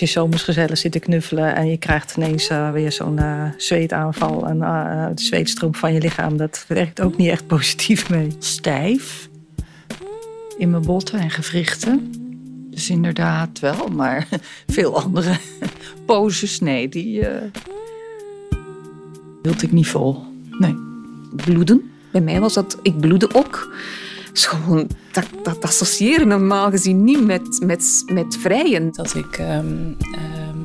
als je zomers gezellig zit te knuffelen en je krijgt ineens uh, weer zo'n uh, zweetaanval en de zweetstroom van je lichaam, dat werkt ook niet echt positief mee. Stijf in mijn botten en gewrichten. Dus inderdaad wel, maar veel andere poses, nee, die hield ik niet vol. Nee. Bloeden. Bij mij was dat, ik bloedde ook gewoon, dat, dat associëren normaal gezien niet met, met, met vrijen. Dat ik ehm, ehm,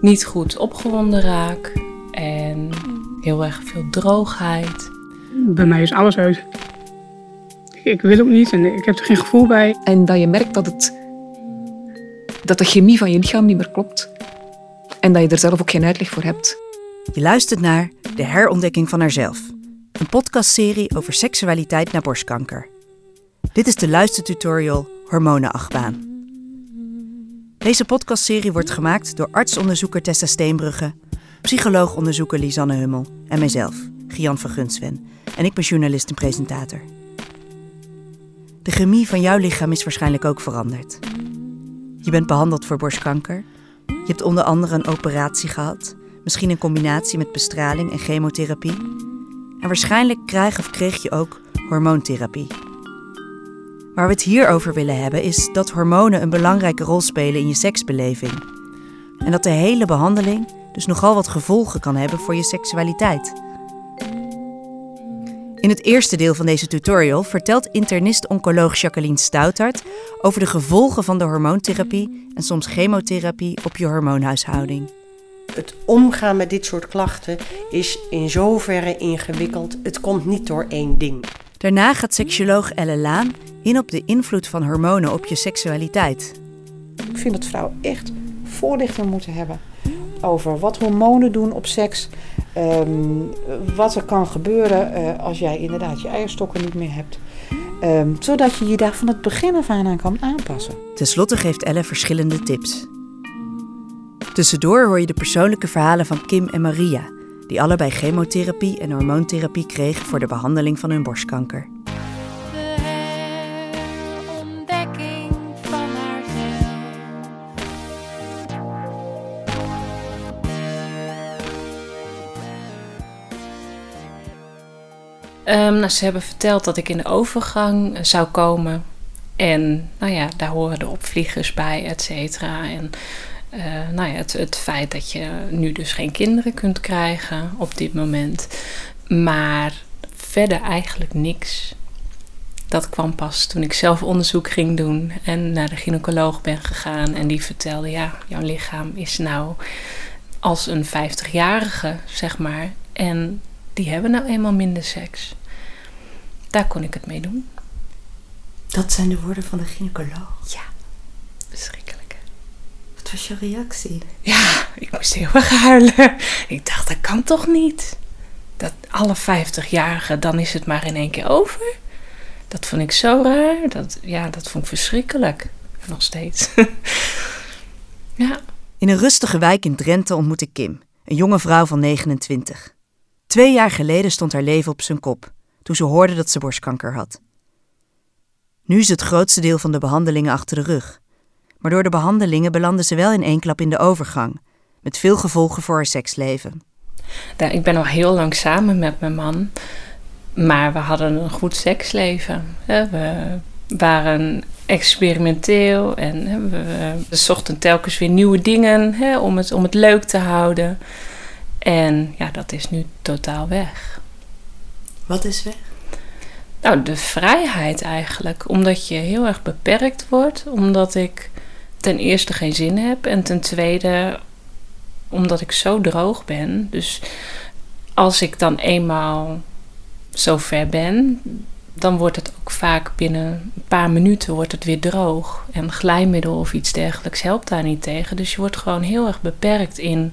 niet goed opgewonden raak en heel erg veel droogheid. Bij mij is alles uit. Ik wil ook niet en ik heb er geen gevoel bij. En dat je merkt dat, het, dat de chemie van je lichaam niet meer klopt. En dat je er zelf ook geen uitleg voor hebt. Je luistert naar De herontdekking van haarzelf een podcastserie over seksualiteit na borstkanker. Dit is de luistertutorial Hormonenachtbaan. Deze podcastserie wordt gemaakt door artsonderzoeker Tessa Steenbrugge, psycholoog-onderzoeker Lisanne Hummel en mijzelf, Gian van Gunsven. En ik ben journalist en presentator. De chemie van jouw lichaam is waarschijnlijk ook veranderd. Je bent behandeld voor borstkanker. Je hebt onder andere een operatie gehad, misschien in combinatie met bestraling en chemotherapie. En waarschijnlijk krijg of kreeg je ook hormoontherapie. Waar we het hier over willen hebben is dat hormonen een belangrijke rol spelen in je seksbeleving. En dat de hele behandeling dus nogal wat gevolgen kan hebben voor je seksualiteit. In het eerste deel van deze tutorial vertelt internist-oncoloog Jacqueline Stoutart over de gevolgen van de hormoontherapie en soms chemotherapie op je hormoonhuishouding het omgaan met dit soort klachten is in zoverre ingewikkeld. Het komt niet door één ding. Daarna gaat seksuoloog Elle Laan in op de invloed van hormonen op je seksualiteit. Ik vind dat vrouwen echt voorlichting moeten hebben over wat hormonen doen op seks. Ehm, wat er kan gebeuren uh, als jij inderdaad je eierstokken niet meer hebt. Um, zodat je je daar van het begin af aan aan kan aanpassen. Ten slotte geeft Elle verschillende tips. Tussendoor hoor je de persoonlijke verhalen van Kim en Maria, die allebei chemotherapie en hormoontherapie kregen voor de behandeling van hun borstkanker. Um, nou, ze hebben verteld dat ik in de overgang zou komen. En nou ja, daar horen de opvliegers bij, et cetera. En uh, nou ja, het, het feit dat je nu dus geen kinderen kunt krijgen op dit moment. Maar verder eigenlijk niks. Dat kwam pas toen ik zelf onderzoek ging doen en naar de gynaecoloog ben gegaan. En die vertelde, ja, jouw lichaam is nou als een 50-jarige, zeg maar. En die hebben nou eenmaal minder seks. Daar kon ik het mee doen. Dat zijn de woorden van de gynaecoloog? Ja, was je reactie? Ja, ik moest heel erg huilen. Ik dacht, dat kan toch niet? Dat alle 50-jarigen, dan is het maar in één keer over. Dat vond ik zo raar. Dat, ja, dat vond ik verschrikkelijk. Nog steeds. ja. In een rustige wijk in Drenthe ontmoette Kim, een jonge vrouw van 29. Twee jaar geleden stond haar leven op zijn kop, toen ze hoorde dat ze borstkanker had. Nu is het grootste deel van de behandelingen achter de rug maar door de behandelingen belandde ze wel in één klap in de overgang, met veel gevolgen voor haar seksleven. ik ben al heel lang samen met mijn man, maar we hadden een goed seksleven. We waren experimenteel en we, zochten telkens weer nieuwe dingen om, het, om het leuk te houden. En ja, dat is nu totaal weg. Wat is weg? Nou, de vrijheid eigenlijk. Omdat je heel erg beperkt wordt. Omdat ik ten eerste geen zin heb en ten tweede omdat ik zo droog ben. Dus als ik dan eenmaal zo ver ben, dan wordt het ook vaak binnen een paar minuten wordt het weer droog. En glijmiddel of iets dergelijks helpt daar niet tegen. Dus je wordt gewoon heel erg beperkt in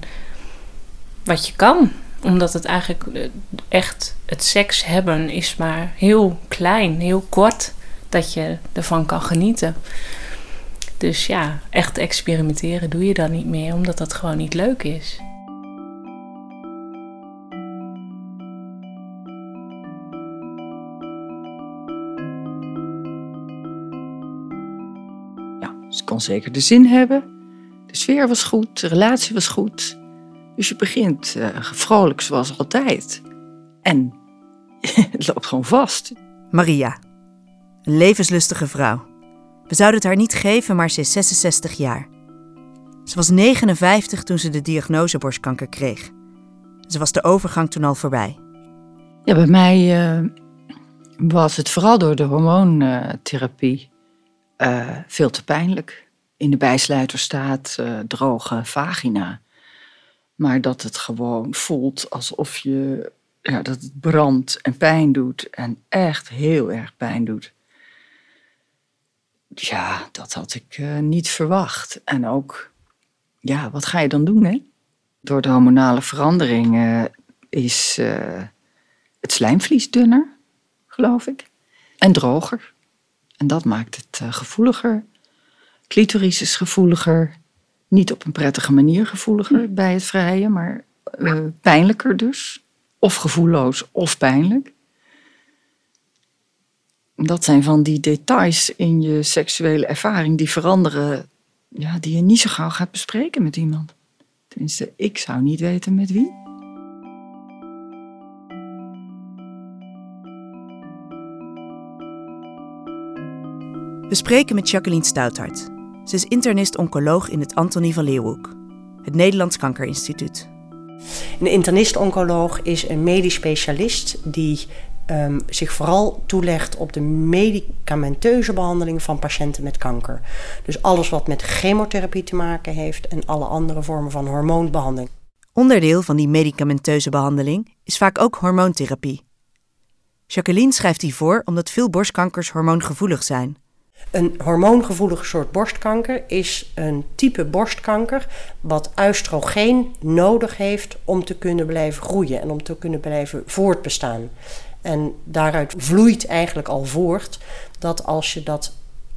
wat je kan. Omdat het eigenlijk eh, echt het seks hebben is maar heel klein, heel kort dat je ervan kan genieten. Dus ja, echt experimenteren doe je dan niet meer, omdat dat gewoon niet leuk is. Ja, ze kon zeker de zin hebben. sfeer was goed, de relatie was goed. Dus je begint uh, vrolijk zoals altijd. En het loopt gewoon vast. Maria, een levenslustige vrouw. We zouden het haar niet geven, maar ze is 66 jaar. Ze was 59 toen ze de diagnose borstkanker kreeg. Ze was de overgang toen al voorbij. Ja, bij mij uh, was het vooral door de hormoontherapie uh, veel te pijnlijk. In de bijsluiter staat uh, droge vagina. Maar dat het gewoon voelt alsof je, ja, dat het brandt en pijn doet. En echt heel erg pijn doet. Ja, dat had ik niet verwacht. En ook, ja, wat ga je dan doen, hè? Door de hormonale veranderingen is uh, het slijmvlies dunner, geloof ik. En droger. En dat maakt het gevoeliger. Clitoris is gevoeliger. Niet op een prettige manier gevoeliger hm. bij het vrijen, maar pijnlijker dus. Of gevoelloos of pijnlijk. Dat zijn van die details in je seksuele ervaring die veranderen, ja, die je niet zo gauw gaat bespreken met iemand. Tenminste, ik zou niet weten met wie. We spreken met Jacqueline Stouthart. Ze is internist-oncoloog in het Antonie van Leeuwenhoek, het Nederlands Kankerinstituut. Een internist-oncoloog is een medisch specialist die um, zich vooral toelegt op de medicamenteuze behandeling van patiënten met kanker. Dus alles wat met chemotherapie te maken heeft en alle andere vormen van hormoonbehandeling. Onderdeel van die medicamenteuze behandeling is vaak ook hormoontherapie. Jacqueline schrijft die voor omdat veel borstkankers hormoongevoelig zijn. Een hormoongevoelige soort borstkanker is een type borstkanker wat oestrogeen nodig heeft om te kunnen blijven groeien en om te kunnen blijven voortbestaan. En daaruit vloeit eigenlijk al voort dat als je dat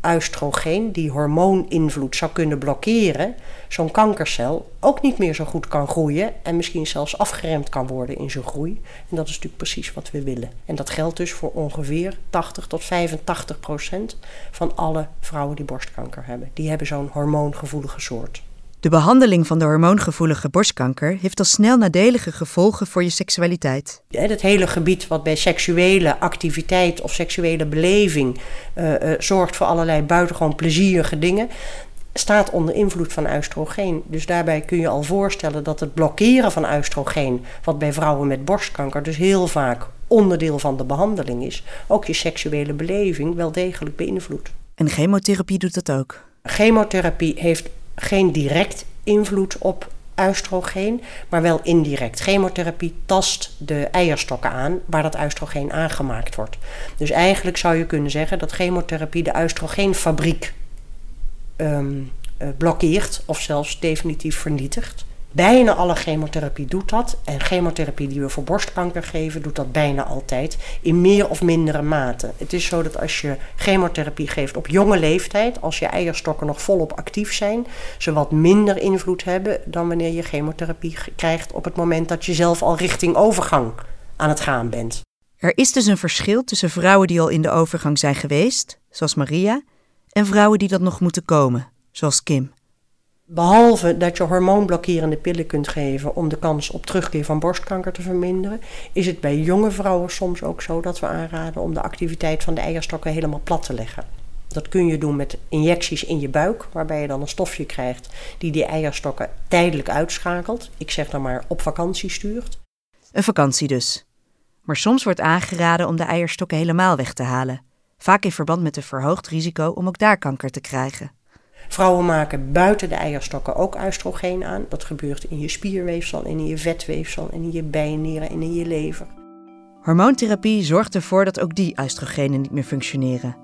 oestrogeen, die hormooninvloed, zou kunnen blokkeren, zo'n kankercel ook niet meer zo goed kan groeien en misschien zelfs afgeremd kan worden in zijn groei. En dat is natuurlijk precies wat we willen. En dat geldt dus voor ongeveer 80 tot 85 procent van alle vrouwen die borstkanker hebben. Die hebben zo'n hormoongevoelige soort. De behandeling van de hormoongevoelige borstkanker heeft al snel nadelige gevolgen voor je seksualiteit. Het hele gebied wat bij seksuele activiteit of seksuele beleving uh, uh, zorgt voor allerlei buitengewoon plezierige dingen, staat onder invloed van oestrogeen. Dus daarbij kun je al voorstellen dat het blokkeren van oestrogeen, wat bij vrouwen met borstkanker dus heel vaak onderdeel van de behandeling is, ook je seksuele beleving wel degelijk beïnvloedt. En chemotherapie doet dat ook? Chemotherapie heeft geen direct invloed op oestrogeen, maar wel indirect. Chemotherapie tast de eierstokken aan waar dat oestrogeen aangemaakt wordt. Dus eigenlijk zou je kunnen zeggen dat chemotherapie de oestrogeenfabriek um, blokkeert of zelfs definitief vernietigt. Bijna alle chemotherapie doet dat. En chemotherapie die we voor borstkanker geven, doet dat bijna altijd. In meer of mindere mate. Het is zo dat als je chemotherapie geeft op jonge leeftijd, als je eierstokken nog volop actief zijn, ze wat minder invloed hebben dan wanneer je chemotherapie krijgt op het moment dat je zelf al richting overgang aan het gaan bent. Er is dus een verschil tussen vrouwen die al in de overgang zijn geweest, zoals Maria, en vrouwen die dat nog moeten komen, zoals Kim. Behalve dat je hormoonblokkerende pillen kunt geven om de kans op terugkeer van borstkanker te verminderen, is het bij jonge vrouwen soms ook zo dat we aanraden om de activiteit van de eierstokken helemaal plat te leggen. Dat kun je doen met injecties in je buik, waarbij je dan een stofje krijgt die die eierstokken tijdelijk uitschakelt. Ik zeg dan maar op vakantie stuurt. Een vakantie dus. Maar soms wordt aangeraden om de eierstokken helemaal weg te halen. Vaak in verband met een verhoogd risico om ook daar kanker te krijgen. Vrouwen maken buiten de eierstokken ook oestrogeen aan. Dat gebeurt in je spierweefsel, in je vetweefsel, in je bijnieren en in je lever. Hormoontherapie zorgt ervoor dat ook die oestrogenen niet meer functioneren.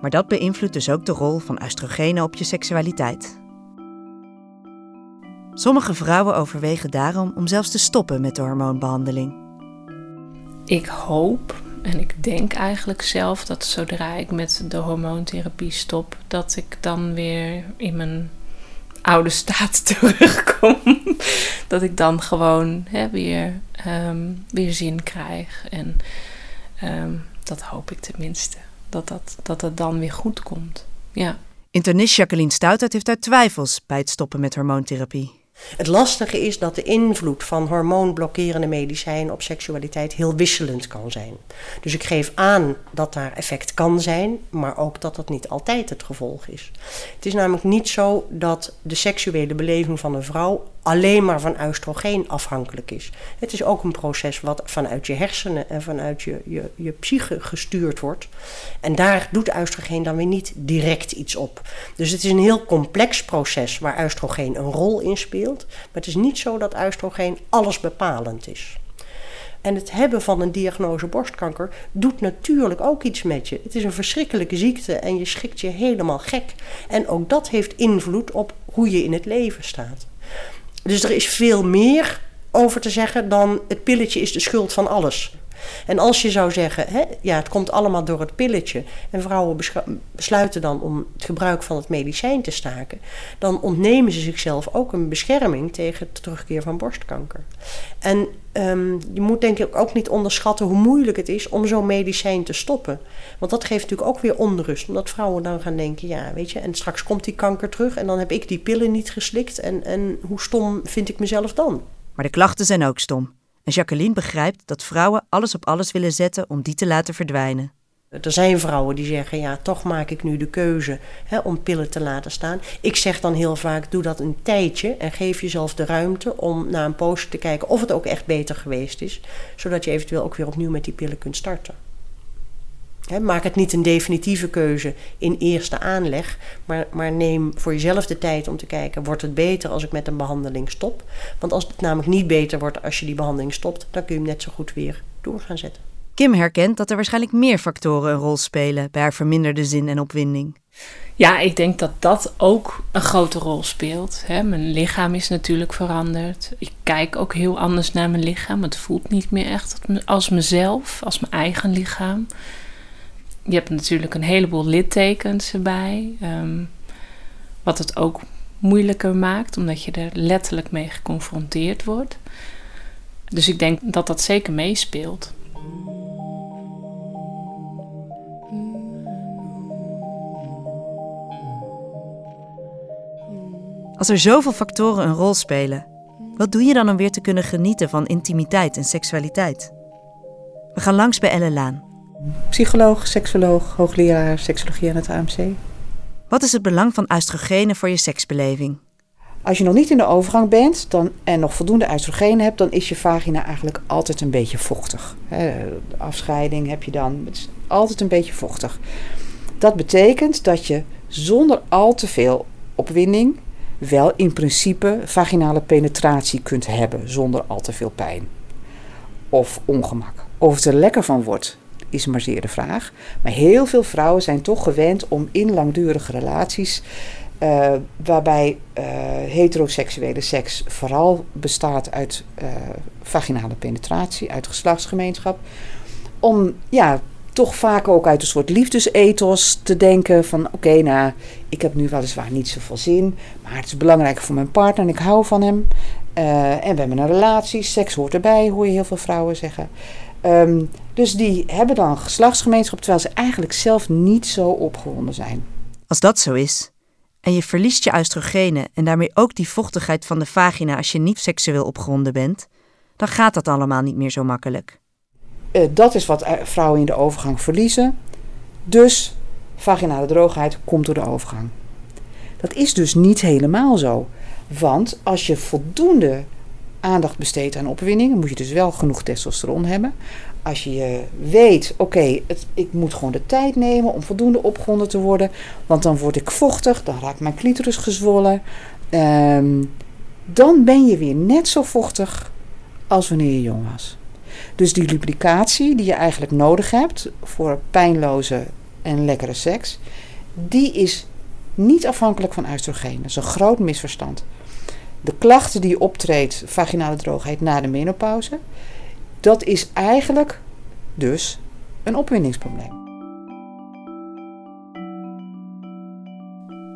Maar dat beïnvloedt dus ook de rol van oestrogenen op je seksualiteit. Sommige vrouwen overwegen daarom om zelfs te stoppen met de hormoonbehandeling. Ik hoop en ik denk eigenlijk zelf dat zodra ik met de hormoontherapie stop, dat ik dan weer in mijn oude staat terugkom. dat ik dan gewoon hè, weer, um, weer zin krijg. En um, dat hoop ik tenminste. Dat, dat, dat het dan weer goed komt. Ja. Internist Jacqueline Stoutert heeft daar twijfels bij het stoppen met hormoontherapie. Het lastige is dat de invloed van hormoonblokkerende medicijnen op seksualiteit heel wisselend kan zijn. Dus ik geef aan dat daar effect kan zijn, maar ook dat dat niet altijd het gevolg is. Het is namelijk niet zo dat de seksuele beleving van een vrouw alleen maar van oestrogeen afhankelijk is. Het is ook een proces wat vanuit je hersenen en vanuit je, je, je psyche gestuurd wordt. En daar doet oestrogeen dan weer niet direct iets op. Dus het is een heel complex proces waar oestrogeen een rol in speelt. Maar het is niet zo dat oestrogeen alles bepalend is. En het hebben van een diagnose borstkanker doet natuurlijk ook iets met je. Het is een verschrikkelijke ziekte en je schikt je helemaal gek. En ook dat heeft invloed op hoe je in het leven staat. Dus er is veel meer over te zeggen dan het pilletje is de schuld van alles. En als je zou zeggen, hè, ja, het komt allemaal door het pilletje. En vrouwen besluiten dan om het gebruik van het medicijn te staken. Dan ontnemen ze zichzelf ook een bescherming tegen de terugkeer van borstkanker. En um, je moet denk ik ook niet onderschatten hoe moeilijk het is om zo'n medicijn te stoppen. Want dat geeft natuurlijk ook weer onrust. Omdat vrouwen dan gaan denken, ja, weet je, en straks komt die kanker terug. En dan heb ik die pillen niet geslikt. En, en hoe stom vind ik mezelf dan? Maar de klachten zijn ook stom. En Jacqueline begrijpt dat vrouwen alles op alles willen zetten om die te laten verdwijnen. Er zijn vrouwen die zeggen, ja, toch maak ik nu de keuze hè, om pillen te laten staan. Ik zeg dan heel vaak, doe dat een tijdje en geef jezelf de ruimte om na een poosje te kijken of het ook echt beter geweest is. Zodat je eventueel ook weer opnieuw met die pillen kunt starten maak het niet een definitieve keuze in eerste aanleg, maar, maar neem voor jezelf de tijd om te kijken: wordt het beter als ik met een behandeling stop? Want als het namelijk niet beter wordt als je die behandeling stopt, dan kun je hem net zo goed weer door gaan zetten. Kim herkent dat er waarschijnlijk meer factoren een rol spelen bij haar verminderde zin en opwinding. Ja, ik denk dat dat ook een grote rol speelt. Mijn lichaam is natuurlijk veranderd. Ik kijk ook heel anders naar mijn lichaam. Het voelt niet meer echt als mezelf, als mijn eigen lichaam je hebt natuurlijk een heleboel littekens erbij. Ehm, wat het ook moeilijker maakt, omdat je er letterlijk mee geconfronteerd wordt. Dus ik denk dat dat zeker meespeelt. Als er zoveel factoren een rol spelen, wat doe je dan om weer te kunnen genieten van intimiteit en seksualiteit? We gaan langs bij Elle Laan. Psycholoog, seksoloog, hoogleraar seksologie aan het AMC. Wat is het belang van oestrogenen voor je seksbeleving? Als je nog niet in de overgang bent dan, en nog voldoende oestrogenen hebt, dan is je vagina eigenlijk altijd een beetje vochtig. Afscheiding heb je dan, het is altijd een beetje vochtig. Dat betekent dat je zonder al te veel opwinding wel in principe vaginale penetratie kunt hebben zonder al te veel pijn of ongemak. Of het er lekker van wordt, is maar zeer de vraag. Maar heel veel vrouwen zijn toch gewend om in langdurige relaties, uh, waarbij uh, heteroseksuele seks vooral bestaat uit uh, vaginale penetratie, uit geslachtsgemeenschap, om ja, toch vaak ook uit een soort liefdesethos te denken van oké, nou, ik heb nu weliswaar niet zoveel zin, maar het is belangrijk voor mijn partner en ik hou van hem. en we hebben een relatie, seks hoort erbij, hoor je heel veel vrouwen zeggen. Um, dus die hebben dan geslachtsgemeenschap terwijl ze eigenlijk zelf niet zo opgewonden zijn. Als dat zo is, en je verliest je oestrogenen en daarmee ook die vochtigheid van de vagina als je niet seksueel opgewonden bent, dan gaat dat allemaal niet meer zo makkelijk. Uh, dat is wat vrouwen in de overgang verliezen. Dus vaginale droogheid komt door de overgang. Dat is dus niet helemaal zo. Want als je voldoende aandacht besteedt aan opwinding, moet je dus wel genoeg testosteron hebben. Als je weet, oké, ik moet gewoon de tijd nemen om voldoende opgewonden te worden, want dan word ik vochtig, dan raakt mijn clitoris gezwollen. Um, dan ben je weer net zo vochtig als wanneer je jong was. Dus die lubricatie die je eigenlijk nodig hebt voor pijnloze en lekkere seks, die is niet afhankelijk van oestrogeen. Dat is een groot misverstand de klachten die optreedt, vaginale droogheid na de menopauze, dat is eigenlijk dus een opwindingsprobleem.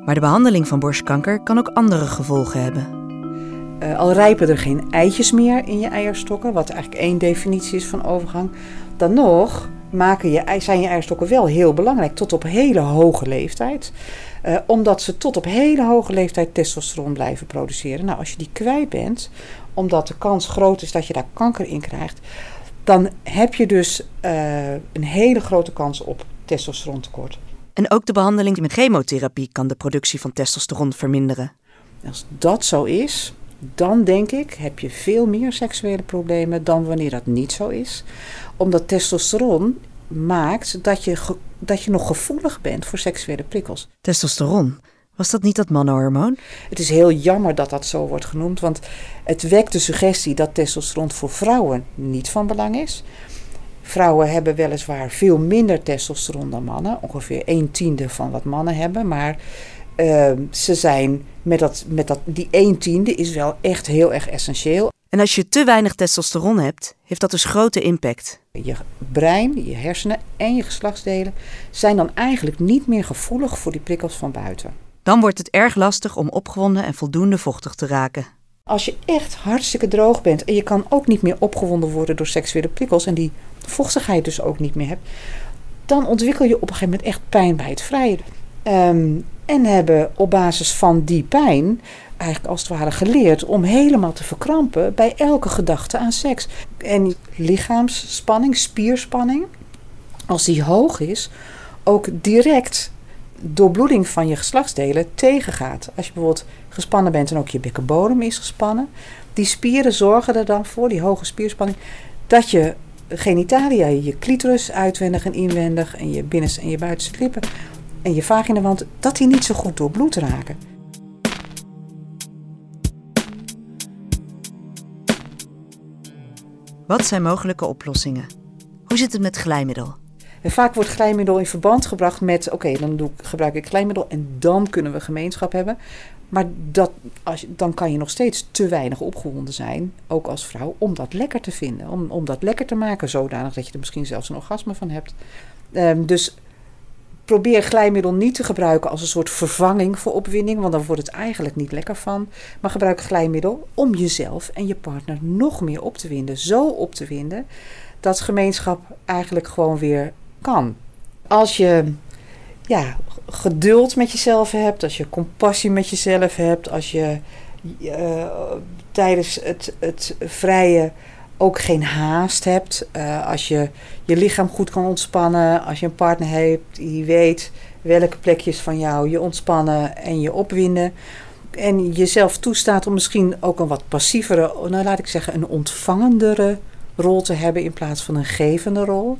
Maar de behandeling van borstkanker kan ook andere gevolgen hebben. Uh, al rijpen er geen eitjes meer in je eierstokken, wat eigenlijk één definitie is van overgang, dan nog maken je, zijn je eierstokken wel heel belangrijk tot op hele hoge leeftijd. Eh, omdat ze tot op hele hoge leeftijd testosteron blijven produceren. Nou, als je die kwijt bent, omdat de kans groot is dat je daar kanker in krijgt, dan heb je dus eh, een hele grote kans op testosterontekort. En ook de behandeling met chemotherapie kan de productie van testosteron verminderen. Als dat zo is, dan denk ik heb je veel meer seksuele problemen dan wanneer dat niet zo is. Omdat testosteron maakt dat je, dat je nog gevoelig bent voor seksuele prikkels. Testosteron, was dat niet dat mannenhormoon? Het is heel jammer dat dat zo wordt genoemd, want het wekt de suggestie dat testosteron voor vrouwen niet van belang is. Vrouwen hebben weliswaar veel minder testosteron dan mannen, ongeveer een tiende van wat mannen hebben, maar uh, ze zijn met, dat, met dat, die een tiende is wel echt heel erg essentieel. En als je te weinig testosteron hebt, heeft dat dus grote impact. Je brein, je hersenen en je geslachtsdelen zijn dan eigenlijk niet meer gevoelig voor die prikkels van buiten. Dan wordt het erg lastig om opgewonden en voldoende vochtig te raken. Als je echt hartstikke droog bent en je kan ook niet meer opgewonden worden door seksuele prikkels en die vochtigheid dus ook niet meer hebt, dan ontwikkel je op een gegeven moment echt pijn bij het vrijen. Um, en hebben op basis van die pijn eigenlijk als het ware geleerd om helemaal te verkrampen bij elke gedachte aan seks. En lichaamsspanning, spierspanning, als die hoog is, ook direct doorbloeding van je geslachtsdelen tegengaat. Als je bijvoorbeeld gespannen bent en ook je bekkenbodem is gespannen, die spieren zorgen er dan voor, die hoge spierspanning, dat je genitalia, je clitoris uitwendig en inwendig en je binnenste en je buitenste lippen en je vaginawand, dat die niet zo goed doorbloed raken. Wat zijn mogelijke oplossingen? Hoe zit het met glijmiddel? Vaak wordt glijmiddel in verband gebracht met: oké, dan doe ik, gebruik ik glijmiddel en dan kunnen we gemeenschap hebben. Maar dat, als, dan kan je nog steeds te weinig opgewonden zijn, ook als vrouw, om dat lekker te vinden. Om, om dat lekker te maken, zodanig dat je er misschien zelfs een orgasme van hebt. Um, dus probeer glijmiddel niet te gebruiken als een soort vervanging voor opwinding, want dan wordt het eigenlijk niet lekker van. Maar gebruik glijmiddel om jezelf en je partner nog meer op te winden. Zo op te winden dat gemeenschap eigenlijk gewoon weer kan. Als je ja, geduld met jezelf hebt, als je compassie met jezelf hebt, als je uh, tijdens het, het vrije ook geen haast hebt. Uh, als je je lichaam goed kan ontspannen. Als je een partner hebt die weet welke plekjes van jou je ontspannen en je opwinden. En jezelf toestaat om misschien ook een wat passievere, nou laat ik zeggen, een ontvangendere rol te hebben in plaats van een gevende rol.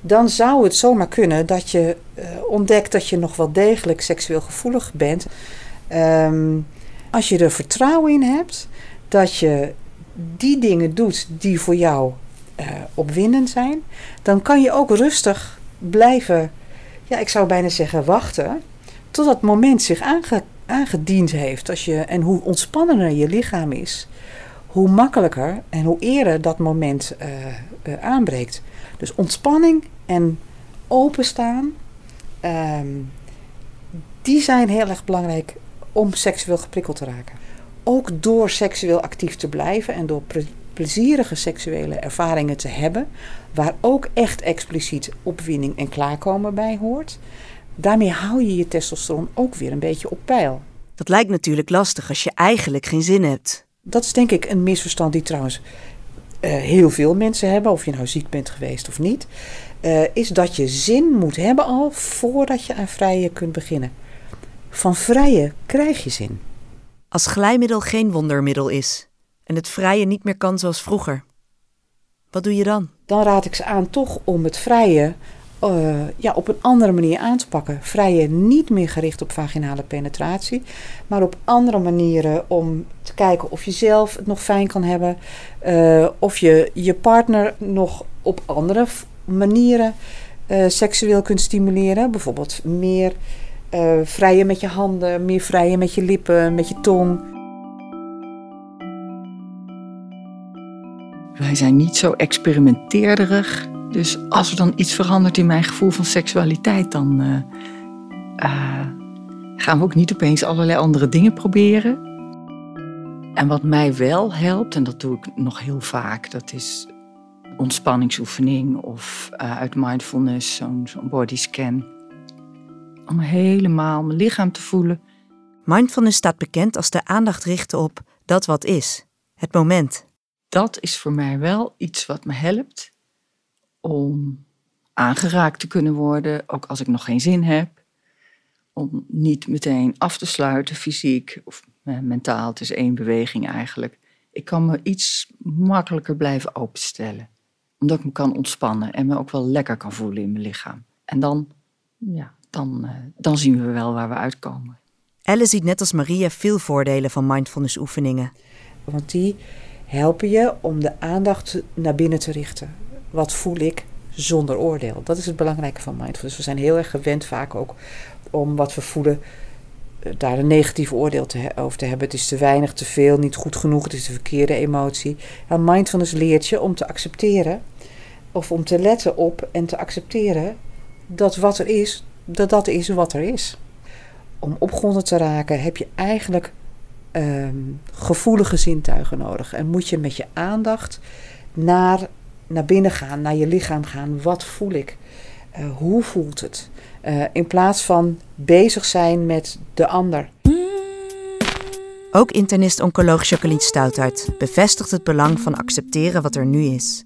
Dan zou het zomaar kunnen dat je uh, ontdekt dat je nog wel degelijk seksueel gevoelig bent. Um, als je er vertrouwen in hebt dat je die dingen doet die voor jou uh, opwindend zijn, dan kan je ook rustig blijven, ja, ik zou bijna zeggen wachten, tot dat moment zich aange, aangediend heeft. Als je, en hoe ontspannender je lichaam is, hoe makkelijker en hoe eerder dat moment uh, uh, aanbreekt. Dus ontspanning en openstaan, um, die zijn heel erg belangrijk om seksueel geprikkeld te raken ook door seksueel actief te blijven en door plezierige seksuele ervaringen te hebben, waar ook echt expliciet opwinding en klaarkomen bij hoort, daarmee hou je je testosteron ook weer een beetje op peil. Dat lijkt natuurlijk lastig als je eigenlijk geen zin hebt. Dat is denk ik een misverstand die trouwens uh, heel veel mensen hebben, of je nou ziek bent geweest of niet. Uh, is dat je zin moet hebben al voordat je aan vrije kunt beginnen. Van vrije krijg je zin. Als glijmiddel geen wondermiddel is en het vrije niet meer kan zoals vroeger, wat doe je dan? Dan raad ik ze aan toch om het vrije uh, ja, op een andere manier aan te pakken. Vrije niet meer gericht op vaginale penetratie, maar op andere manieren om te kijken of je zelf het nog fijn kan hebben, uh, of je je partner nog op andere manieren uh, seksueel kunt stimuleren. Bijvoorbeeld meer uh, vrijen met je handen, meer vrijen met je lippen, met je tong. Wij zijn niet zo experimenteerderig. Dus als er dan iets verandert in mijn gevoel van seksualiteit, dan uh, uh, gaan we ook niet opeens allerlei andere dingen proberen. En wat mij wel helpt, en dat doe ik nog heel vaak, dat is ontspanningsoefening of uit mindfulness, zo'n zo'n bodyscan. Om helemaal mijn lichaam te voelen. Mindfulness staat bekend als de aandacht richten op dat wat is, het moment. Dat is voor mij wel iets wat me helpt om aangeraakt te kunnen worden, ook als ik nog geen zin heb. Om niet meteen af te sluiten, fysiek of eh, mentaal. Het is één beweging eigenlijk. Ik kan me iets makkelijker blijven openstellen. Omdat ik me kan ontspannen en me ook wel lekker kan voelen in mijn lichaam. En dan, ja, dan, uh, dan zien we wel waar we uitkomen. Elle ziet net als Maria veel voordelen van mindfulness oefeningen. Want die helpen je om de aandacht naar binnen te richten. Wat voel ik zonder oordeel? Dat is het belangrijke van mindfulness. We zijn heel erg gewend vaak ook om wat we voelen eh, daar een negatief oordeel te over te hebben. Het is te weinig, te veel, niet goed genoeg, het is de verkeerde emotie. En mindfulness leert je om te accepteren of om te letten op en te accepteren dat wat er is, dat dat is wat er is. Om opgronden te raken heb je eigenlijk um, gevoelige zintuigen nodig. En moet je met je aandacht naar, naar binnen gaan, naar je lichaam gaan. Wat voel ik? Uh, hoe voelt het? Uh, in plaats van bezig zijn met de ander. Ook internist-oncoloog Jacqueline Stouthart bevestigt het belang van accepteren wat er nu is.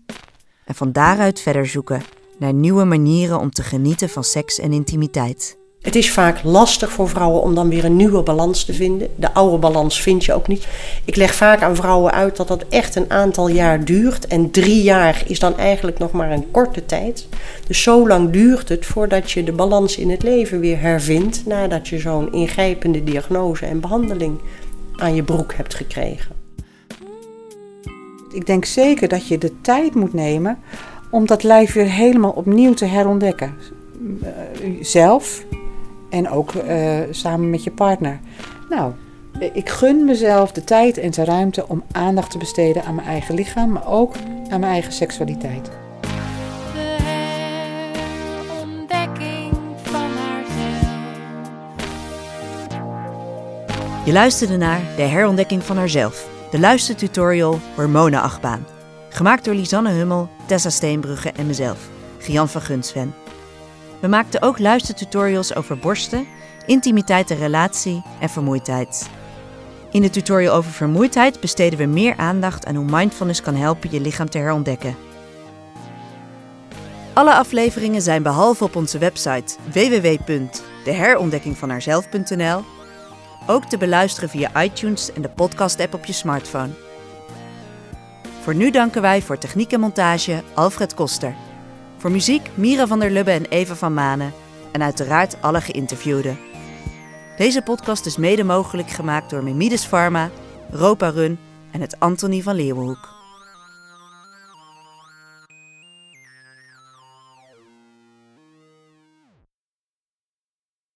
En van daaruit verder zoeken naar nieuwe manieren om te genieten van seks en intimiteit. Het is vaak lastig voor vrouwen om dan weer een nieuwe balans te vinden. De oude balans vind je ook niet. Ik leg vaak aan vrouwen uit dat dat echt een aantal jaar duurt. En drie jaar is dan eigenlijk nog maar een korte tijd. Dus zo lang duurt het voordat je de balans in het leven weer hervindt. Nadat je zo'n ingrijpende diagnose en behandeling aan je broek hebt gekregen. Ik denk zeker dat je de tijd moet nemen om dat lijf weer helemaal opnieuw te herontdekken. Zelf, en ook uh, samen met je partner. Nou, ik gun mezelf de tijd en de ruimte om aandacht te besteden aan mijn eigen lichaam, maar ook aan mijn eigen seksualiteit. De herontdekking van haarzelf. Je luisterde naar De herontdekking van haarzelf, de luistertutorial Hormonenachtbaan. Gemaakt door Lisanne Hummel, Tessa Steenbrugge en mezelf, Gian van Gunsven. We maakten ook luistertutorials over borsten, intimiteit en relatie en vermoeidheid. In de tutorial over vermoeidheid besteden we meer aandacht aan hoe mindfulness kan helpen je lichaam te herontdekken. Alle afleveringen zijn behalve op onze website www.deherontdekkingvanhaarzelf.nl ook te beluisteren via iTunes en de podcast-app op je smartphone. Voor nu danken wij voor techniek en montage Alfred Koster. Voor muziek Mira van der Lubbe en Eva van Manen. En uiteraard alle geïnterviewden. Deze podcast is mede mogelijk gemaakt door Memides Pharma, Ropa Run en het Antonie van Leeuwenhoek.